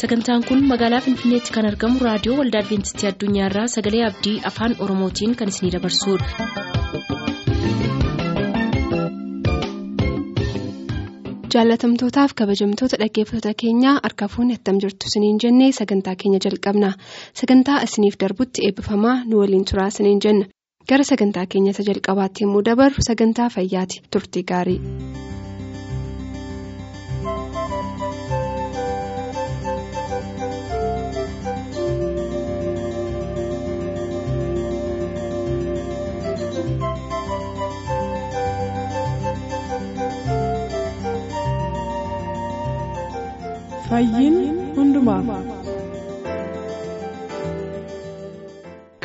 sagantaan kun magaalaa finfinneetti kan argamu raadiyoo waldaa adventistii addunyaarraa sagalee abdii afaan oromootiin kan isinidabarsudha. jaalatamtootaaf kabajamtoota dhaggeeffattoota keenyaa harka fuunni attam jirtu siniin jennee sagantaa keenya jalqabna sagantaa isiniif darbutti eebbifamaa nu waliin turaa siniin jenna gara sagantaa keenyata jalqabaatti yommuu dabarru sagantaa fayyaati turtii gaarii.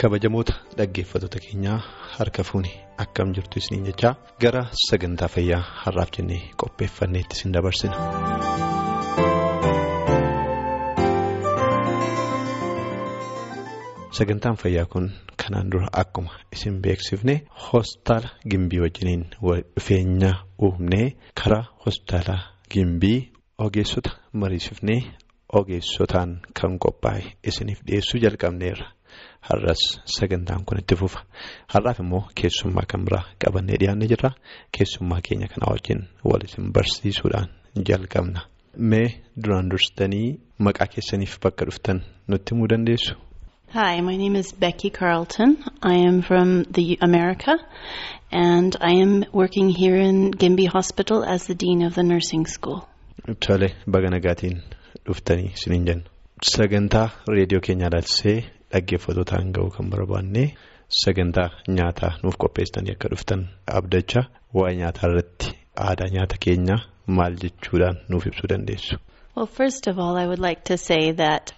Kabajamoota dhaggeeffattoota keenyaa harka fuuni akkam jirtu isiniin jechaa gara sagantaa fayyaa har'aaf jennee qopheeffanneetti isin dabarsina. sagantaan fayyaa kun kanaan dura akkuma isin beeksifne hospitaala gimbii wajjiniin dhufeenya uumnee karaa hospitaala gimbii. Ogeessota mariisifnee ogeessotaan kan qophaa'e isiniif dhiyeessuu jalqabneerra har'as sagantaan kun itti fufa har'aaf immoo keessummaa kan biraa qabannee dhiyaannee jirra keessummaa keenya kanaa wajjin wal isin barsiisuudhaan jalqabna mee duraan dursitanii maqaa keessaniif bakka dhuftan nutti himuu dandeessu. Hi, my name is Becky Carlton. I am from the America and I am working here in Gimby Hospital as the Dean of the Nursing School. Tole baga nagaatiin dhuftanii isiniin jenna. Sagantaa reediyoo keenyaa ilaalchisee dhaggeeffattootaan ga'uu kan barbaanne sagantaa nyaataa nuuf qopheessitanii akka dhuftan abdachaa waa'ee nyaataa irratti aadaa nyaata keenyaa maal jechuudhaan nuuf ibsuu dandeessu. Well, first of all, I would like to say that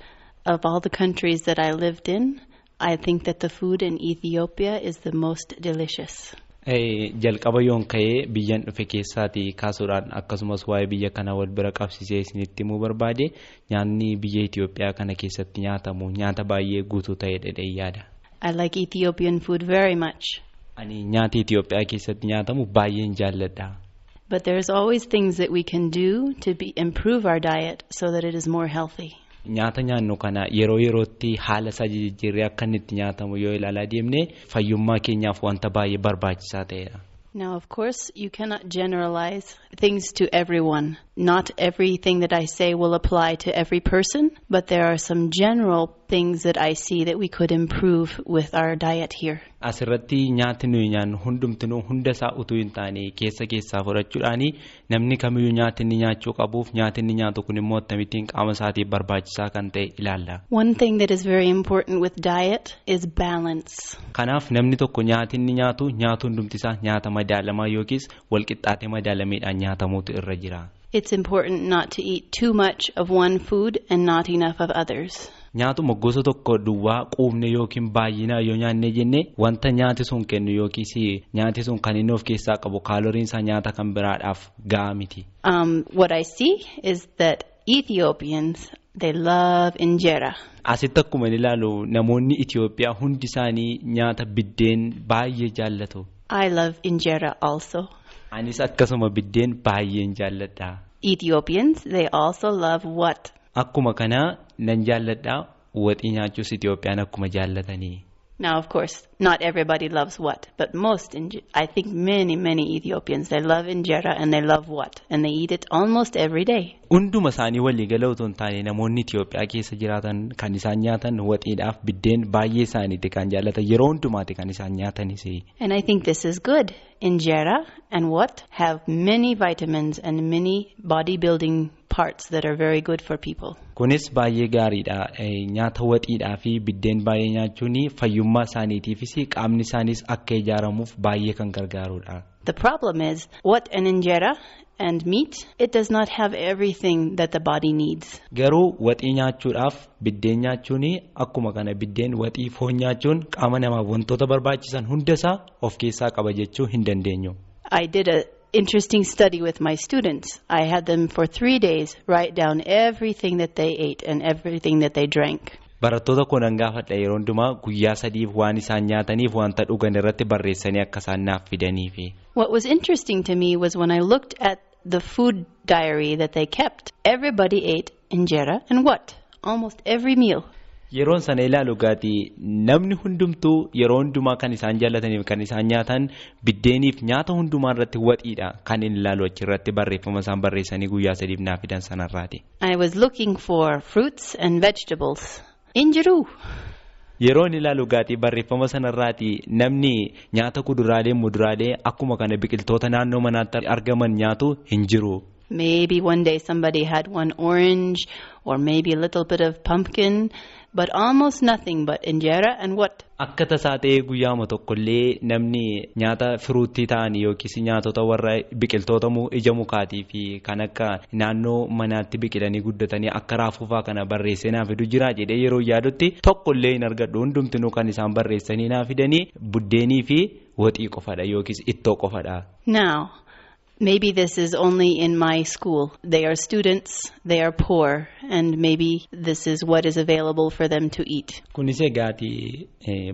of all the countries that I lived in, I think that the food in Ethiopia is the most delicious. Jalqaba yoon ka'ee biyyan dhufe keessaati kaasuudhaan akkasumas waa'ee biyya kana wal bira qabsiisee isinitti himuu barbaade nyaanni biyya Itoophiyaa kana keessatti nyaatamu nyaata baay'ee guutuu ta'ee dhedhee yaada. I like Ethiopian food very much. Ani nyaata Itoophiyaa keessatti nyaatamu baay'een jaalladha. But there's always things that we can do to improve our diet so that it is more healthy. Nyaata nyaannu kana yeroo yerootti haala isaa jijjiirree akka inni itti nyaatamu yoo ilaalaa deemne fayyummaa keenyaaf wanta baay'ee barbaachisaa ta'edha. Now, of course, you cannot generalize things to everyone. Not everything that I say will apply to every person, but there are some general things that I see that we could improve with our diet here. Asirratti nyaati nuyi nyaannu hundumtinuu hunda isaa utuu hin taane keessa keessaa fudhachuudhaani namni kamiyyuu nyaati inni nyaachuu qabuuf nyaati inni nyaatu kun immoo akkamittiin qaama isaatiif barbaachisaa kan ta'e ilaalla. One thing that is very important with diet is balance. Kanaaf namni tokko nyaati inni nyaatu nyaatu hundumti isaa nyaata madaalamaa yookiis walqixxaatee madaalameedhaan nyaatamuutu irra jira. It's important not to eat too much of one food and not enough of others. Nyaatuma gosa tokko duwwaa quufne yookiin baay'inaa yoo nyaanne jenne wanta nyaati sun kennu yookiis nyaati sun kan inni of keessaa qabu kaaloriin isaa nyaata kan biraadhaaf ga'a miti. Um, what I see is that Ethiopians, they love injera. Asitti akkuma ilaalu namoonni Itoophiyaa hundi isaanii nyaata biddeen baay'ee jaallatu. I love injera also. Anis akkasuma biddeen baay'een jaalladha. Ethiopians, they also love what? Akkuma kana nan jaalladha waxii nyaachuus Itoophiyaan akkuma jaallatanii. Now, of course, not everybody loves what, but most, I think many, many Ethiopians, they love injera and they love what, and they eat it almost every day. Hunduma isaanii waliigala otoo hin taane namoonni Itoophiyaa keessa jiraatan kan isaan nyaatan waxiidhaaf biddeen baay'ee isaaniiti kan jaallatan yeroo hundumaati kan isaan nyaatanis. And I think this is good. Injera and what have many vitamins and many bodybuilding parts that are very good for people. Kunis baay'ee gaariidha. Nyaata waxiidhaa fi biddeen baay'ee nyaachuun fayyummaa isaaniitiifis qaamni isaanis akka ijaaramuuf baay'ee kan gargaarudha. The problem is what an injera and meat, it does not have everything that the body needs. Garuu waxii nyaachuudhaaf biddeen nyaachuun akkuma kana biddeen waxii foon nyaachuun qaama namaaf wantoota barbaachisan hundasaa of keessaa qaba jechuu hin dandeenyu. I did a interesting study with my students. I had them for three days write down everything that they ate and everything that they drank. Barattoota kunan gaafadha yeroo hundumaa guyyaa sadiif waan isaan nyaataniif wanta dhugan irratti barreessanii akka isaan naaf fidaniifi. What was interesting to me was when I looked at the food diary that they kept, everybody ate injera and what? almost every meal. Yeroon sana ilaalu gaatii namni hundumtuu yeroo hundumaa kan isaan jaallataniif kan isaan nyaatan biddeeniif nyaata hundumaa irratti waxiidha kan inni ilaalu achirratti barreeffama isaan barreessanii guyyaa sadiif naaf fidan sanarraati. I was looking for fruits and vegetables. In jiru. Yeroon ilaalu gaatii barreeffama sanarraati namni nyaata kuduraalee muduraalee akkuma kana biqiltoota naannoo manaatti argaman nyaatu hin jiru. Maybe one day somebody had one orange or maybe a little bit of pumpkin, but almost nothing but injera and what? Akka tasaa ta'ee guyyaama tokkollee namni nyaata firuuttii ta'an yookiis nyaatota warra biqiltoota ija mukaatii fi kan akka naannoo manaatti biqilanii guddatanii akka raafuufaa kana barreessee naa fidu jira jedhee yeroo yaadutti tokkollee hin argadhu hundumtinuu kan isaan barreessanii naa fidanii buddeenii fi waxii qofadha yookiis ittoo qofadha. Maybe this is only in my school. They are students, they are poor, and maybe this is what is available for them to eat. Kunis egaati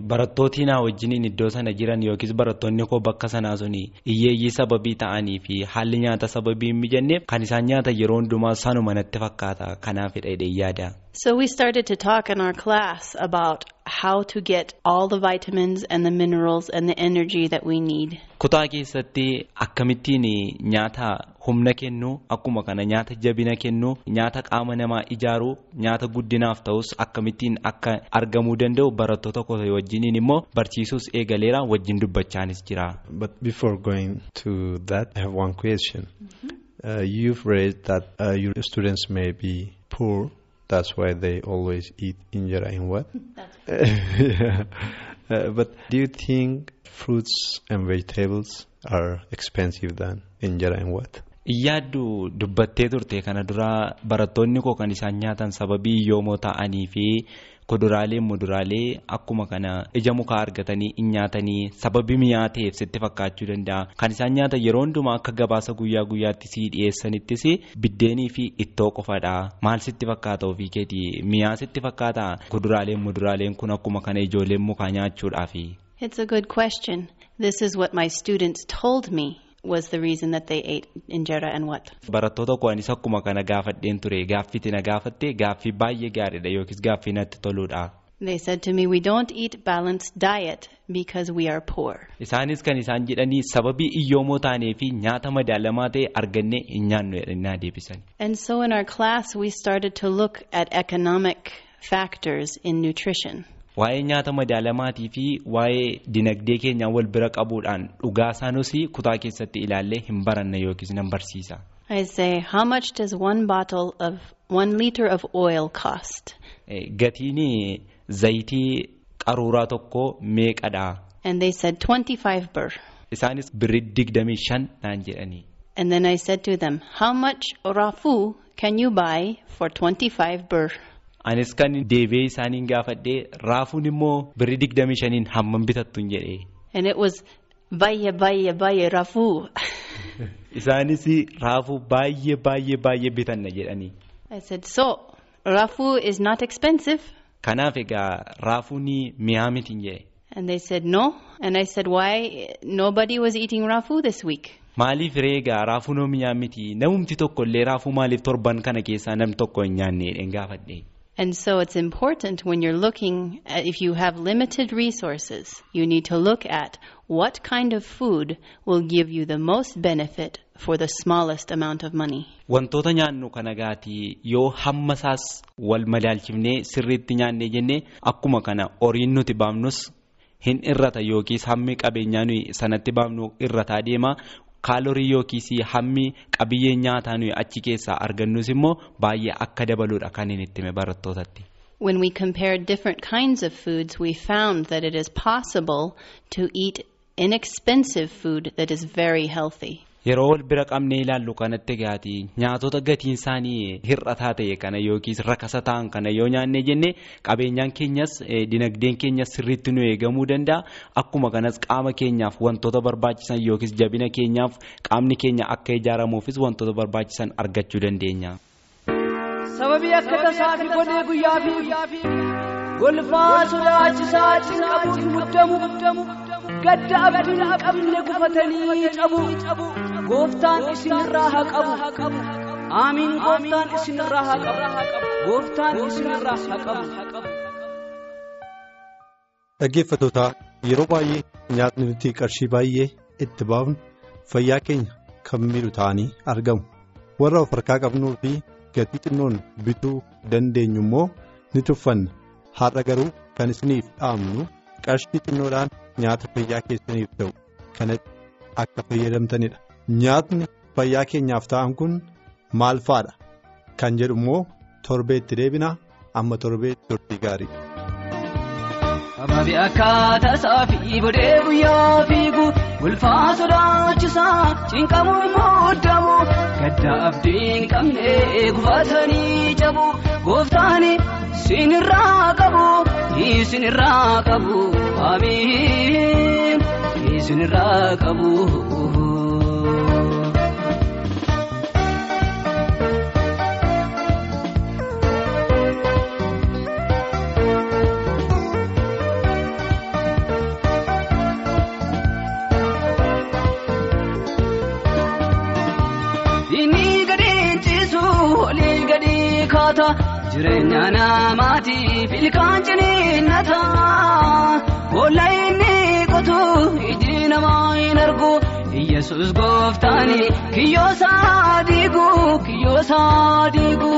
barattootii naa wajjiniin iddoo sana jiran yookiis barattoonni koo bakka sanaa suni hiyyeeyyii sababii ta'anii fi haalli nyaata sababii hin mijanneef kan isaan nyaatan yeroo hundumaa sanuma natti fakkaata kanaafidha jedhee yaada. So we started to talk in our class about how to get all the vitamins and the minerals and the energy that we need. Kutaa keessatti akkamittiin nyaata humna kennu akkuma kana nyaata jabina kennu nyaata qaama namaa ijaaru nyaata guddinaaf ta'us akkamittiin akka argamuu danda'u barattoota koo wajjiniin immoo barsiisuus eegaleera wajjin dubbachaanis jira. But before going to that, I have one question. Uh, you've read that uh, your students may be poor. That's why they always eat injera and what? yeah. Uh, but do you think fruits and vegetables are expensive than injera and what? Yaaddu dubbattee turte kana dura barattoonni koo kan isaan nyaatan sababii yoomoo ta'anii fi kuduraalee muduraalee akkuma kana ija mukaa argatanii hin nyaatanii sababii mi'aa ta'eef sitti fakkaachuu danda'a. Kan isaan nyaatan yeroo hundumaa akka gabaasa guyyaa guyyaatti sii dhiyeessanittis biddeenii fi ittoo qofadha. Maal sitti fakkaata ofii keetii mi'aa sitti fakkaata kuduraaleen muduraaleen kun akkuma kana ijoolleen mukaa nyaachuudhaafi. It's a good question. This is what my students told me was the reason that they ate injera and what. Barattoota koo anis akkuma kana gaafadheen ture gaaffiti na gaafatte gaaffii baay'ee gaariidha yookiis gaaffii natti toludha. They said to me, we don't eat balanced diet because we are poor. Isaanis kan isaan jedhanii sababii iyyoomoo taanee fi nyaata madaalamaa ta'e argannee hin nyaannu jedhanii deebisan. And so in our class we started to look at economic factors in nutrition. Waa'ee nyaata madaalamaatii fi waa'ee dinagdee keenyaa wal bira qabuudhaan dhugaa isaanus kutaa keessatti ilaallee hin baranne yookiis nan barsiisa. I say, how much does one bottle of one liter of oil cost? Gatiin zayitii qaruuraa tokkoo meeqadha? And they said 25 birr. Isaanis birrii digdamii shan naan jedhanii. And then I said to them, how much rafu can you buy for 25 birr? Anis kan deebi'ee isaaniin gaafadhee raafuun immoo birrii digdamii shaniin hammam bitattuun jedhee. And it was baay'ee baay'ee baay'ee rafu. Isaanis raafuu baay'ee baay'ee baay'ee bitanna jedhanii. I said, so rafu is not expensive. Kanaaf egaa raafuun mi'aa miti jedhe. And they said, no. And I said, why? Nobody was eating rafu this week. Maaliif reegaa raafuu noo mi'aa miti namumti tokko illee raafuu maaliif torban kana keessaa nam tokko hin nyaanne gaafadhe. And so it's important when you're looking at, if you have limited resources, you need to look at what kind of food will give you the most benefit for the smallest amount of money. Wantoota nyaannu kana gaatii yoo hamma isaas wal madaalchifnee sirriitti nyaannee jennee akkuma kana horiin nuti baafnus hin irrata yookiis hammi qabeenyaa nuyi sanatti baafnu irrataa deema. Kaalorii yookiis hammi qabiyyee nyaataa nuyi achi keessaa argannus immoo baay'ee akka dabaluudha kan inni itti hime barattootatti. When we compared different kinds of foods, we found that it is possible to eat inexpensive food that is very healthy. Yeroo wal bira qabnee ilaallu kanatti gaati nyaatota gatiin isaanii hir'ataa ta'e kana yookiis rakasa ta'an kana yoo nyaannee jenne qabeenyaan keenyas dinagdeen keenyas sirriitti nu eegamuu danda'a akkuma kanas qaama keenyaaf wantoota barbaachisan yookiis jabina keenyaaf qaamni keenya akka ijaaramuufis wantoota barbaachisan argachuu dandeenya. Golfaa sodaachisaa cinqabuuf muddamu gadda abdiin qabne gufatanii qabu gooftaan isinirraa haa qabu aamiin gooftaan isinirraa haa qabu gooftaan isinirraa haa qabu. Dhaggeeffattoota yeroo baay'ee nyaatni nuti qarshii baay'ee itti baafnu fayyaa keenya kan miidhu ta'anii argamu warra of harkaa qabnuu fi gatii xinnoon bituu dandeenyu immoo ni tuffanna har'a garuu kan isiniif dhaamnu qarshii xinnoodhaan nyaata fayyaa keessaniif ta'u kanatti akka fayyadamtanidha nyaatni fayyaa keenyaaf ta'an kun maal faadha kan jedhu immoo torbeetti deebinaa amma torbeetti turtii gaarii. Abaabee akkaataa isaa fi bodee guyyaa fiigu ulfaa sodaachisaa cinqamuu muuddamu gadda abdiin qabne gufatanii cabu gooftaan sinirraa qabu sinirraa qabu amiin sinirraa qabu. Jireenya namaatiif ilkaan ciniinnata boolla inni qotu iji namaa hin argu yesus gooftaani kiyyoosaa diigu kiyyoosaa diigu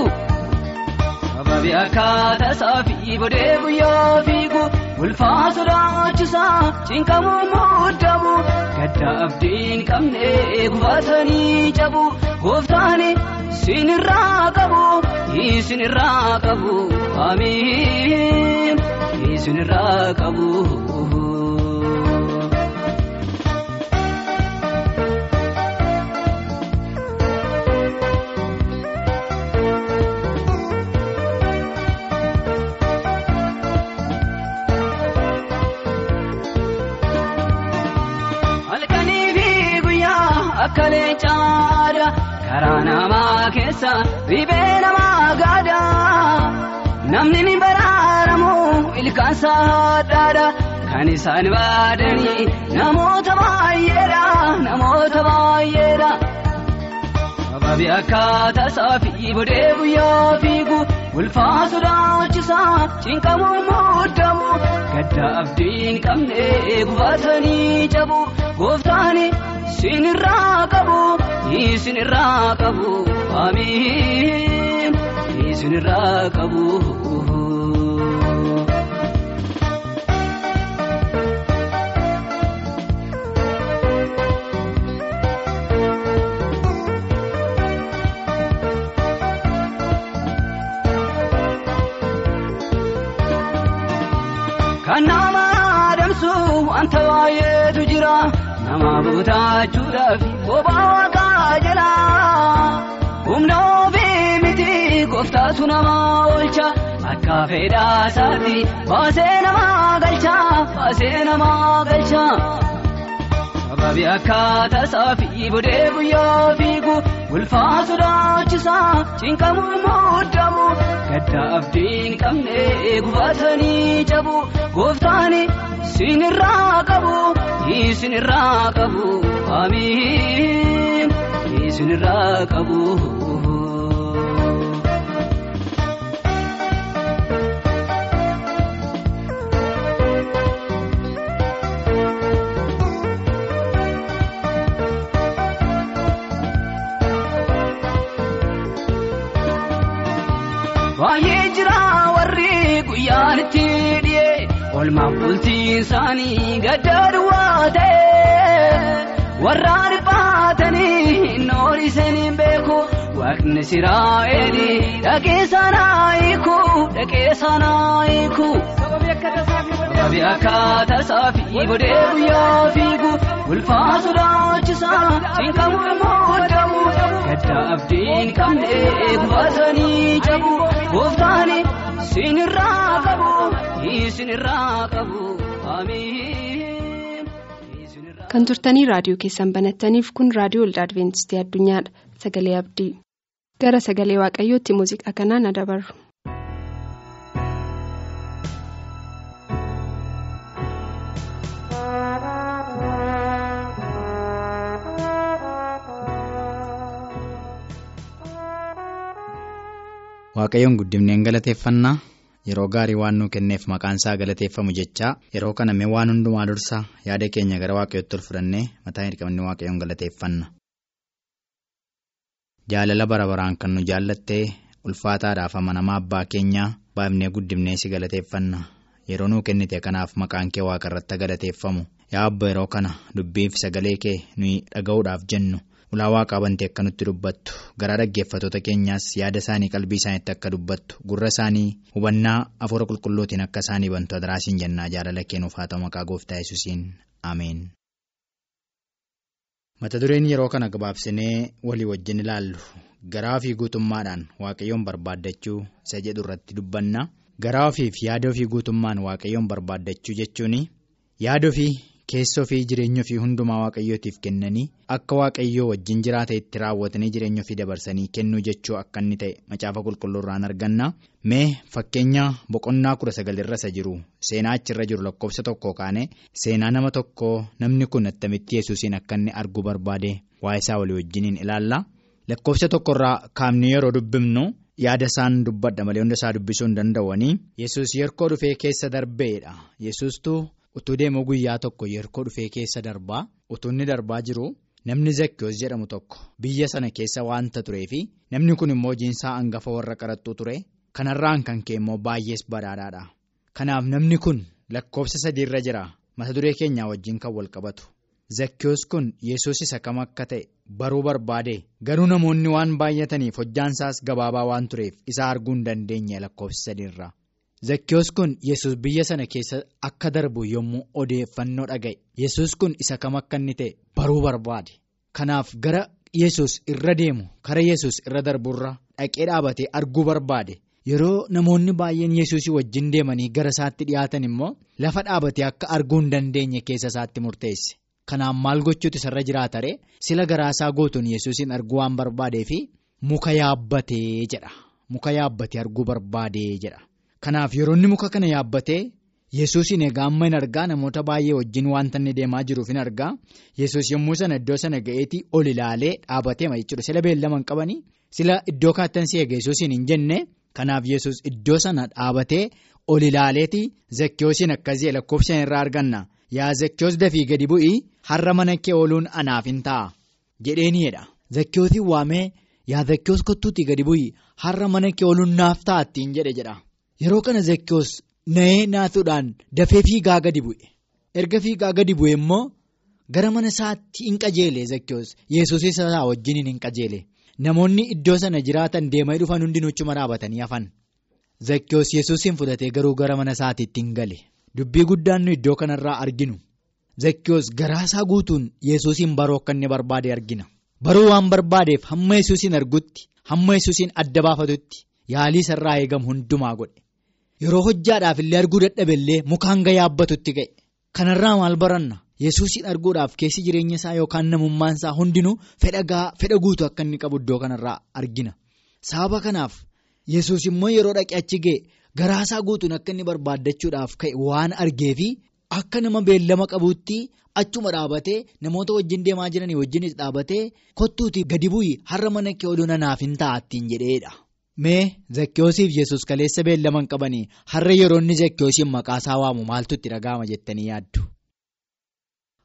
abaabee akkaataa isaa fi bodee guyyaa fiigu ulfaa sodaachisaa cinqamuu muuddamu gadda abdiin qabne gufatanii cabu gooftaani sinirraa qabu sinirraa qabu amiin sinirraa qabu. Guyyaa akka leencaadha. karaa namaa keessa dhibee namaa gaada namni ni baraaramu ilkaan saadhaadha kan isaan baadanii namoota baay'eedha namoota baay'eedha. Abaabee akkaataa isaa fi bodee guyyaa fiigu ulfaa sodaachisaa cinqamuu muuddamu gadda abdiin qabne gufatanii cabu gooftaan sinirraa qabu. Isinirraa qabu amiin isinirraa qabu. Wanta baay'eetu jira. nama butaachuudhaaf bobaa waaqaa jala humna ofii miti gooftaatu nama oolcha akka fedhaa isaatti baasee nama galcha baasee nama galcha. Abaabee akkaataa isaa fi bodee guyyaa fiigu ulfaa sodaachisaa cinqamuu muuddamu gadda abdiin qabne gufatanii cabu gooftaan sinirraa qabu. Isinirraa qabu amiin isinirraa qabu. Guyyaan itti dhi'ee. Olmaan bultiin isaanii gadda duwwaa ta'e warra dhiphatanii noorisanii beeku waaqni Israa'eeli dhaqee sanaa hiiku dhaqee sanaa hiiku. Sababii akkaataa isaa fi bodee guyyaa fiigu ulfaa sodaachisaa cinqamuu muuddamu gadda abdiin qabne gufatanii cabu gooftaan sinirraa qabu. Kan turtanii raadiyoo keessan banattaniif kun raadiyoo waldaa Adibeentistii addunyaadha. Sagalee abdii. Gara sagalee waaqayyootti muuziqaa kanaan adabarru. Waaqayyoon guddifneen galateeffannaa yeroo gaarii waan nuu kenneef maqaan isaa galateeffamu jechaa yeroo kana mee waan hundumaa dursa yaada keenya gara waaqayyootti ol fudhannee mataa hirqabnee waaqayyoon galateeffanna. jaalala bara baraan kan nu jaallattee ulfaataadhaaf amanamaa abbaa keenyaa baafnee guddifnee si galateeffanna yeroo nuu kennite kanaaf maqaan kee waaqa irratti galateeffamu yaa abba yeroo kana dubbiif sagalee kee nuyi dhaga'uudhaaf jennu. Ulaa waaqaa bantee akka nutti dubbattu garaa dhaggeeffatoota keenyaas yaada isaanii qalbii isaaniitti akka dubbattu gurra isaanii hubannaa afuura qulqulluutiin akka isaanii bantu adaraasiin jennaa jaalala kennuuf haa ta'u maqaa gooftaa yesuusiin. Ameen. mata dureen yeroo kana gabaabsinee walii wajjin ilaallu. Garaa ofii guutummaadhaan waaqayyoon barbaaddachuu isa jedhu irratti dubbanna garaa ofiif yaada ofii guutummaan waaqayyoon barbaaddachuu jechuun yaada ofii. Keessa ofii jireenya ofii hundumaa waaqayyootiif kennanii akka waaqayyoo wajjin jiraata itti raawwatanii jireenya ofii dabarsanii kennuu jechuu akka inni ta'e macaafa qulqulluurraan arganna mee fakkeenya boqonnaa kudha sagalirra isa jiru. Seenaa achirra jiru lakkoofsa tokko kaane seenaa nama tokko namni kun attamitti yesuusiin akka inni arguu barbaade waa isaa walii wajjiniin ilaalla. Lakkoofsa tokkorraa kaamni yeroo dubbifnu yaada isaan dubbadha. Malee hunda isaa dubbisuu hin danda'anii. Yesuus yerkoo dhufee keessa darbeedha yesuustuu. Utuu deemuu guyyaa tokko yerkoo dhufee keessa darbaa utuu inni darbaa jiru namni zakkiyoos jedhamu tokko biyya sana keessa waanta turee fi namni kun immoo hojiinsaa hangafa warra qaraxxuu ture kanarraan kan ka'e immoo baay'ees badhaadhaadha kanaaf namni kun lakkoofsa sadiirra jira mata duree keenyaa wajjin kan wal qabatu zakkiyoos kun yesus isa kam akka ta'e baruu barbaade garuu namoonni waan baay'ataniif hojjaansaas gabaabaa waan tureef isa arguu hin dandeenye lakkoofsa sadiirra. Zakkiyoos kun yesus biyya sana keessa akka darbu yommuu odeeffannoo dhaga'e. Yesus kun isa kam akka inni ta'e baruu barbaade. Kanaaf gara yesus irra deemu kara yesus irra darburra dhaqee dhaabatee arguu barbaade. Yeroo namoonni baay'een yesuusii wajjin deemanii gara isaatti dhiyaatan immoo lafa dhaabatee akka arguu hin dandeenye keessa isaatti murteesse. Kanaaf maal gochuutu isarra jiraatare sila garaasaa gootuun yesuusiin arguu waan barbaadee fi muka yaabbatee jedha. Muka yaabbatee arguu barbaadee jedha. Kanaaf yeroo inni muka kana yaabbatee yesuusin egaa amma hin argaa namoota baay'ee wajjin wanta inni deemaa jiruuf hin argaa. Yesus yommuu sana iddoo sana ga'eetii ol ilaalee dhaabatee jechuudha sila beellama hin qabanii? Sila iddoo kaattansi eega yesuusin hin jenne? Kanaaf yesus iddoo sana dhaabatee ol ilaaleetii zakkiyoosiin akkasii lakkoofsan irraa arganna. Yaa zakkiyoos dafii gadi bu'ii har'a mana kee ooluun anaaf hin ta'a jedheeniidha zakkiyoosiin waamee yaa zakkiyoos kottuutii gadi bu'ii har'a mana kee ooluun naaf ta'a. Yeroo kana zakkiyoos na'ee naasuudhaan dafee fiigaa gadi bu'e erga fiigaa gadi bu'e immoo gara mana isaatti hin qajeele zakkiyoos yesuus isaa wajjin hin qajeele. Namoonni iddoo sana jiraatan deemanii dhufan hundinuu cima dhaabatanii hafan. Zakkiyoos yesuusiin fudhatee garuu gara mana isaatiitti hin gale. Dubbii guddaan nu iddoo kanarraa arginu. Zakkiyoos garaasaa guutuun yesuusiin baruu akka inni barbaade argina. Baruu waan barbaadeef hamma yesuusiin argutti hamma yesuusiin adda baafatutti yaalii isarraa eegamu hundumaa godhe. Yeroo hojjaadhaaf illee arguu dadhabe illee mukaan ga'ee yaabbatutti ga'e. Kanarraa maal baranna? Yesuusiin arguudhaaf keessi jireenya isaa yookaan namummaan isaa hundinuu fedha guutuu akka inni qabu iddoo kanarraa argina. Sababa kanaaf yesuus immoo yeroo dhaqee achi ga'e garaasaa guutuun akka inni barbaaddachuudhaaf ka'e waan argeefi akka nama beellama qabuutti achuma dhaabatee namoota wajjin deemaa jiranii wajjinis dhaabatee kottuutii gadi bu'ii har'a mana kee ooluu nanaaf hin taa'attiin jedheedha. Mee zakkiyoosiif yesus kaleessa beellaman qabanii har'a yeroo inni zakkiyoosiin maqaa isaa waamu maaltu itti dhaga'ama jettanii yaaddu.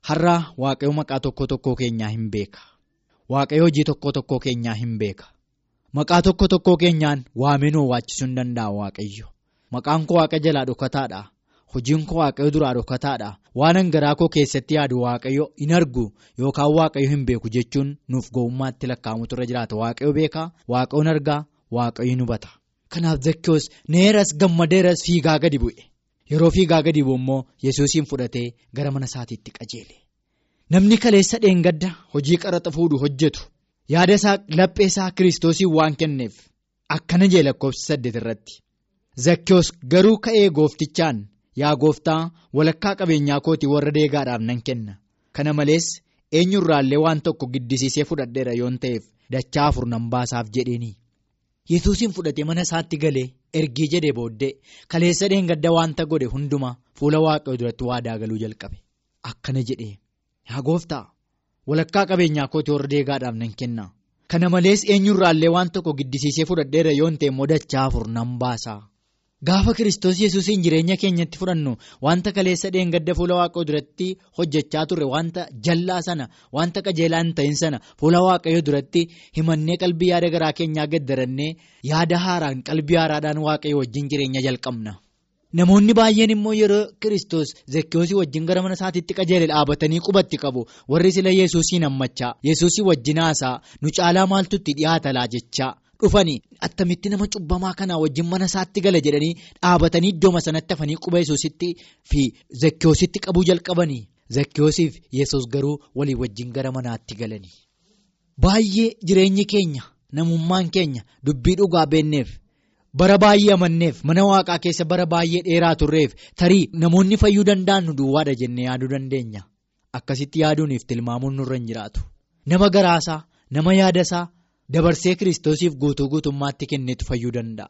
Har'a waaqayyo maqaa tokko tokkoo keenyaa hin beeka. Waaqayyo hojii tokko tokkoo keenyaa hin beeka. Maqaa tokko tokkoo keenyaan waaminuu waachisuu hin danda'a waaqayyo. Maqaan koo waaqa jalaa dhokataadha. Hojiin koo waaqayyo duraa dhokataadha. Waan garaa koo keessatti yaadu waaqayyo hin argu yookaan waaqayyo hin beeku jechuun nuuf gowwummaatti lakkaa'amutu irra jiraata. Waaqayyo beeka, waaqayyo hin argaa. Waaqayyo ni hubata kanaaf zakkiyoos neeras gammadeeras fiigaa gadi bu'e. Yeroo fiigaa gadi bu'u immoo yesuusiin fudhatee gara mana isaatiitti qajeele. Namni kaleessa dheengadda hojii qaraxa fuudhu hojjetu yaada isaa laphee isaa kiristoosiin waan kenneef akkana jee lakkoofsa saddeet irratti. Zakkiyoos garuu ka'ee gooftichaan yaa gooftaa walakkaa qabeenyaa kootii warra deegaadhaaf nan kenna. Kana malees eenyurraallee waan tokko giddisiisee fudhadheera yoon ta'eef dachaa afur nan baasaaf jedheeni. Yesuusiin fudhatee mana isaatti galee ergii jedhee booddee kaleessa dheengadda wanta godhe hundumaa fuula waaqayyoo duratti waadaa galuu jalqabe akkana jedhee yaa gooftaa walakkaa qabeenyaa kootii warra deegaadhaaf nan kenna Kana malees eenyurraallee waan tokko giddisiisee fudhadheera yoon ta'e immoo dachaa afur nan baasa. Gaafa Kiristoos Yesuusiin jireenya keenyatti fudhannu wanta kaleessa dheengadda fuula waaqayyoo duratti hojjechaa turre wanta jallaa sana wanta qajeelaa hin ta'in sana fuula waaqayyoo duratti himannee qalbii yaada garaa keenyaa gaddarannee yaada haaraan qalbii haaraadhaan waaqayyoo wajjin jireenya jalqabna. Namoonni baay'een immoo yeroo Kiristoos Zekkiyoosii wajjin gara mana isaatiitti qajeele dhaabatanii qubatti qabu warri sila Yesuusiin hammachaa Yesuusii wajjin haasaa nu caalaa maaltu itti dhiyaata laa jechaa dhufanii attamitti nama cubbamaa kanaa wajjin mana isaatti gala jedhanii dhaabatanii iddooma sanatti hafanii quba Yesuusitti fi Zekkiyoositti qabuu jalqabanii Zekkiyoosiif Yesuus garuu walii wajjin gara manaatti galanii. Baay'ee jireenyi keenya namummaan keenya dubbii dhugaa beenneef. Bara baay'ee amanneef mana waaqaa keessa bara baay'ee dheeraa turreef tarii namoonni fayyuu danda'an nu duwwaadha jennee yaaduu dandeenya. Akkasitti yaaduuniif tilmaamuun nurra hin jiraatu. Nama garaasaa, nama yaadasaa dabarsee kiristoosiif guutuu guutummaatti kenneetu fayyuu danda'a.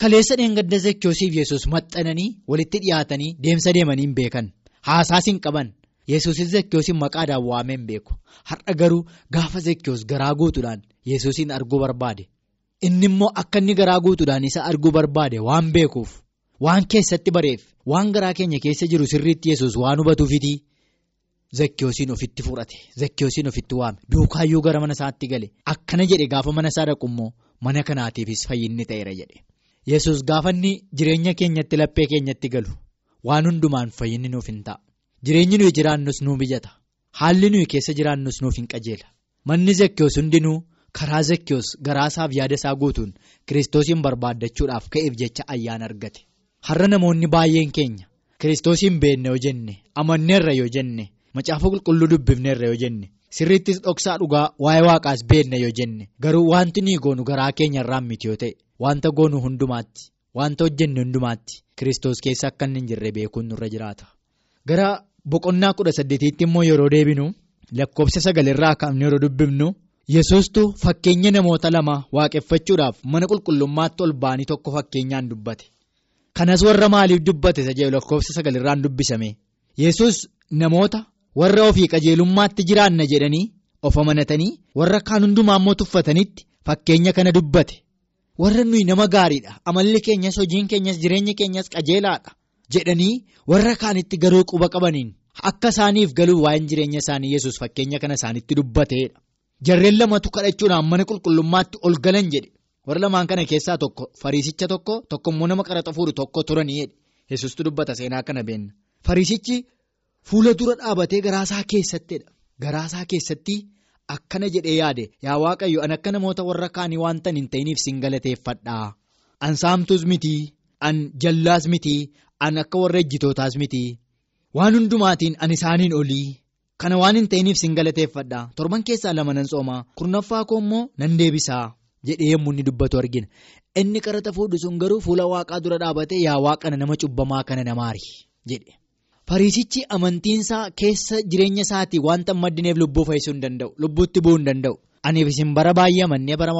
Kaleessa dheengadda Zekkiyoosiif Yesuus maxxananii walitti dhiyaatanii deemsa deemanii hin beekan. Haasaas hin qaban. Yesuusis Zekkiyoosiin maqaadhaan waamee hin beeku. Har'a garuu gaafa Zekkiyoos garaa guutuudhaan Yesuusiin arguu barbaade. Inni immoo akka inni garaa guutuudhaan isa arguu barbaade waan beekuuf waan keessatti bareef waan garaa keenya keessa jiru sirriitti yesus waan hubatuufiti zakkiyoosiin ofitti fudhate. Zakkiyoosiin ofitti waame. Duukaayyuu gara mana isaatti gale. Akkana jedhe gaafa mana isaa dhaqu immoo mana kanaatiifis fayyinni ta'eera jedhe. Yesus gaafa jireenya keenyatti laphee keenyatti galu waan hundumaan fayyinni nuuf hin ta'a. Jireenyi nuyi jiraannus nuu mijata haalli nuyi keessa jiraannus nuuf hin qajeela. Manni zakkiyoos hundinuu. karaa zakkiyoos garaasaaf yaada isaa guutuun kiristoosiin barbaaddachuudhaaf ka'eef jecha ayyaana argate. Har'a namoonni baay'een keenya kiristoosiin beekne yoo jenne amanneerra yoo jenne macaafa qulqulluu dubbifneerra yoo jenne sirriittis dhoksaa dhugaa waa'ee waaqaas beekne yoo jenne garuu wanti nuyi goonu garaa keenya irraan miti yoo ta'e wanta goonu hundumaatti wanta hojjenne hundumaatti kiristoos keessa akka inni hin jirre beekuun nurra jiraata gara boqonnaa kudha saddeetiitti immoo yeroo deebinu lakkoofsa sagalirraa kaafne yeroo dubbifnu. Yesuustu fakkeenya namoota lama waaqeffachuudhaaf mana qulqullummaatti ol ba'anii tokko fakkeenyaan dubbate. Kanas warra maaliif dubbate jedhu lakkoofsa sagalirraan dubbisame. Yesus namoota warra ofii qajeelummaatti jiraanna jedhanii of amanatanii warra kaan hundumaa immoo tuffatanitti fakkeenya kana dubbate. Warra nuyi nama gaariidha. Amalli keenyas hojiin keenyas jireenyi keenyas qajeelaadha. Jedhanii warra kaanitti garuu quba qabaniin akka isaaniif galuu waa'een jireenya isaanii Yesus fakkeenya kana isaanitti dubbateedha. Jarreen lamatu kadhachuudhaan mana qulqullummaatti ol galan jedhe warra lamaan kana keessaa tokko fariisicha tokko tokko immoo nama qaraxa fuudhu tokko turanii jedhe yesustu dubbata seenaa kana beenna. Fariisichi fuula dura dhaabatee garaasaa keessattidha garaasaa keessatti akkana jedhee yaade yaa waaqayyo an akka namoota warra kaanii waan tan hin ta'iniif sin galateeffadhaa. An saamtus miti an jallaas miti an akka warra ejjitootaas miti waan hundumaatiin an isaaniin olii. Kana waan hin ta'iniif sin galateeffadha torban keessaa lama nan tsoomaa kurnaffaa koo immoo nan deebisaa jedhee yommuu inni dubbatu argina. Inni qaraxa fuudhu sun garuu fuula waaqaa dura dhaabatee yaa waaqana nama cubbamaa kana namaari jedhe. Fariisichi amantiinsaa keessa jireenya isaatii wanta maddineef lubbuu fayyisuu hin danda'u lubbuutti bu'uu hin danda'u. Aniif isin bara baay'ee amannee bara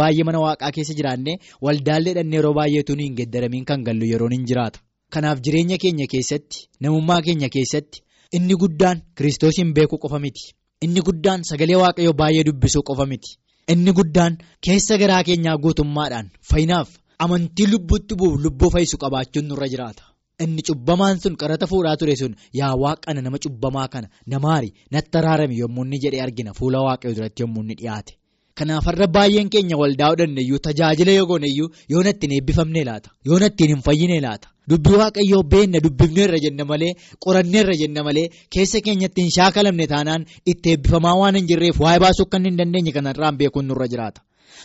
baay'ee mana waaqaa keessa jiraannee waldaallee dhannee yeroo baay'eetu hin geddaramiin kan gallu yeroon hin jiraata. Kanaaf jireenya keenya keessatti namummaa keenya keessatti. Inni guddaan kiristoosiin beekuu qofa miti. Inni guddaan sagalee waaqayyoo baay'ee dubbisuu qofa miti. Inni guddaan keessa garaa keenyaa guutummaadhaan fayyinaaf amantii lubbuutti bu'uuf lubbuu fayyisu qabaachuun nurra jiraata. Inni cubbamaan sun qaraxa fuudhaa ture sun yaa waaqana nama cubbamaa kana namaari natti araarame yommuu inni jedhee argina fuula waaqayyoo duratti yommuu inni dhiyaate. Kanaaf har'a baay'een keenya waldaa hodhanneyyuu tajaajila yoo gooneyyuu yoo natti hin eebbifamne laata yoo natti hin fayyine laata. Dubbii waaqayyoo beenna dubbifneerra jenna malee qoranneerra jenna malee keessa keenyatti hin shaakalamne taanaan itti eebbifamaa waan hin jirreef waa'ee baasuu kan hin dandeenye kanarraan beekuun nurra jiraata.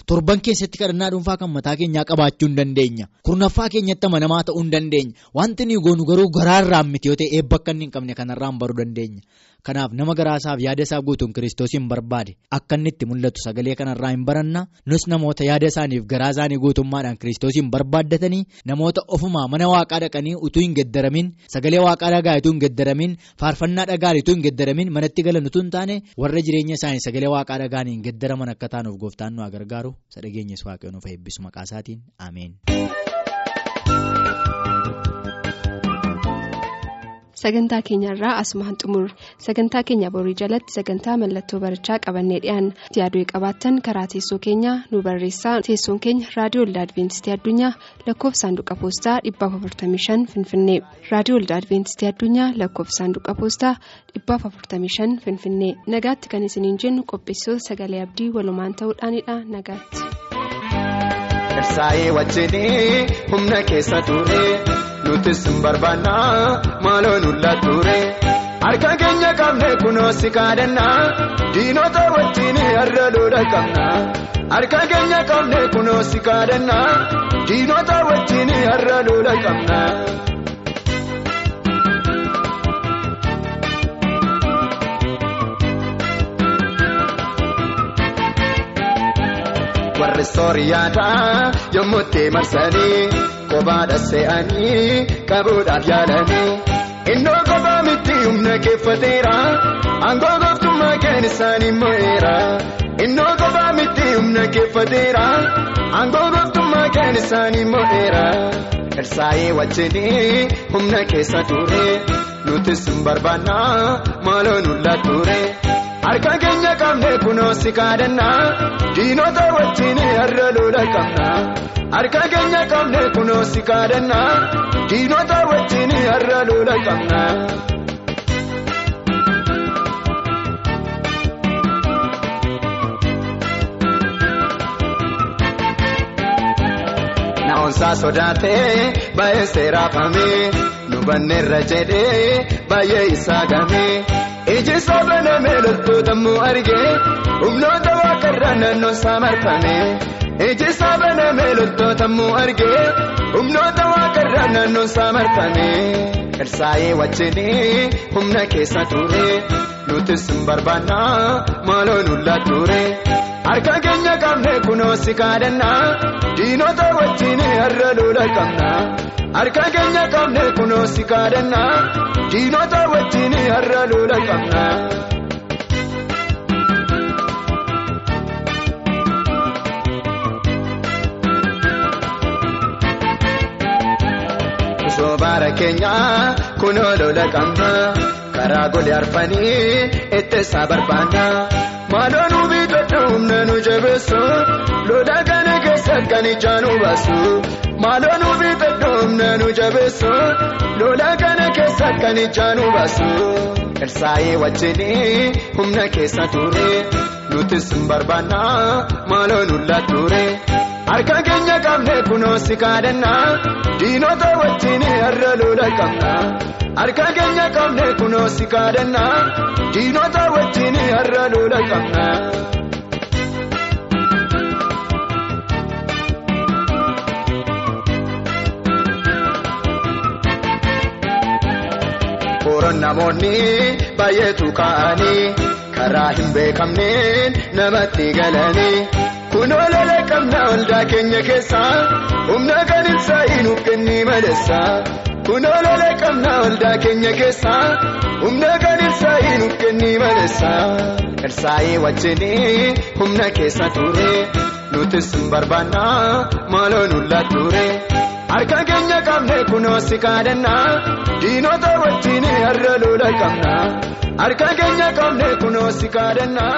Torban keessatti kadhannaa dhuunfaa kan mataa keenyaa qabaachuu hin dandeenya. Kurnaffaa keenyatti amanamaa ta'uu hin dandeenya. Wanti nuyi goonu garuu garaarraan miti yoo ta'e eebba akka hin qabne kanarraan baruu dandeenya. Kanaaf nama garaasaaf yaada isaa guutuun kiristoosiin barbaade akka inni itti mul'atu sagalee kanarraa hin baranna nus namoota yaada isaaniif garaa isaanii guutummaadhaan kiristoosiin barbaaddatanii namoota ofumaa mana waaqaa dhaqanii utuu hin geddaramin sagalee waaqaa dhagaa utuu hin geddaramin faarfannaa dhagaan utuu hin geddaramin manatti galan utuu hin taane warra jireenya isaanii sagalee waaqaa dhagaan hin geddaraman akka taanuuf gooftaan nu gargaaru sadhageenyes waaqayyoon nuuf eebbisu maqaa isaatiin ameen. Sagantaa keenyarraa asumaan xumurre sagantaa keenya borii jalatti sagantaa mallattoo barichaa qabannee dhiyaanna. Yaaduu qabaattan karaa teessoo keenyaa nu barreessaa. Teessoon keenya raadiyoo waldaa adventistii addunyaa lakkoofsa saanduqa poostaa 455 finfinnee. Raadiyoo waldaa adventistii addunyaa lakkoofsa saanduqa poostaa 455 finfinnee. Nagaatti kan isiniin jennu qopheessitoota sagalee abdii walumaan ta'uudhaanidha. Nagaatti. Humna keessa ture nutis hin barbaannaa maaloo nulla ture harka keenya qabne kunoo si kaadannaa diinota wajjinii har'a lola qabna harka keenya qabne kunoo si kaadannaa diinota wajjinii har'a lola qabna. warri sooriyaataa yommuu itti marsanii kophaadha se'anii qabuudhaaf yaalanii innoo kophaa miti humna keeffateera aangoo gooftummaa keen isaanii mo'eera innoo kophaa miti humna keeffateera aangoo gooftummaa keen isaanii mo'eera irsaa'ee wajjinii humna keessa ture nutis hin barbaannaa maaloo nulla ture. harka keenya qabne kunoo si kaadannaa diinota wajjin har'a lola qabna harka keenya qabne kunoo si kaadannaa diinota wajjin har'a lola qabna. Naa'onsaa sodaatee baay'ee seeraafamee nu banneerra jedhee baay'ee isaa gamee. iji soobaname loltoota mu argee humnoota waaqarraa naannoo isaa marfame iji soobaname loltoota mu argee humnoota waaqarraa naannoo isaa marfame irsaa'ee wajjinii humna keessa ture nutis hin barbaannaa maaloo nulla ture harka keenya qabne kunoo si kaadannaa diinota wajjinii har'a lola qabna. harka keenya qabne kunoo si kaadannaa diinota wajjin har'a lola qabna. Osoo baara keenyaa kunoo lola qabna karaa golee arfanii itti isaa barbaanna maaloo nu biitadhu humna nu jabeessu lola kana keessa kan ijaan nu baasu. maaloo nu biitadhu humna nu jabeessu lola kana keessa kan ijaan nu baasu irsaa'ee wajjinii humna keessa ture nutis hin barbaannaa maaloo nulla ture harka keenya qabne kunoo si kaadannaa diinota wajjinii har'a lola qabna harka keenya qabne kunoo si kaadannaa diinota wajjinii har'a lola qabna. Namoonni baay'eetu ka'anii karaa hin beekamneen namatti galanii kunoo lola qabna waldaa keenya keessa humna kan ibsaa hinuuf kennii maleessa kunoo lola qabna waldaa keenya keessa humna kan ibsaa hinuuf kennii maleessa irsaa'ee wajjinii humna keessa ture nutis hin barbaannaa maaloo nulla ture. harka keenya qabne kunoo si kaadannaa diinota wajjin har'a lola qabna harka keenya qabne kunoo si kaadannaa.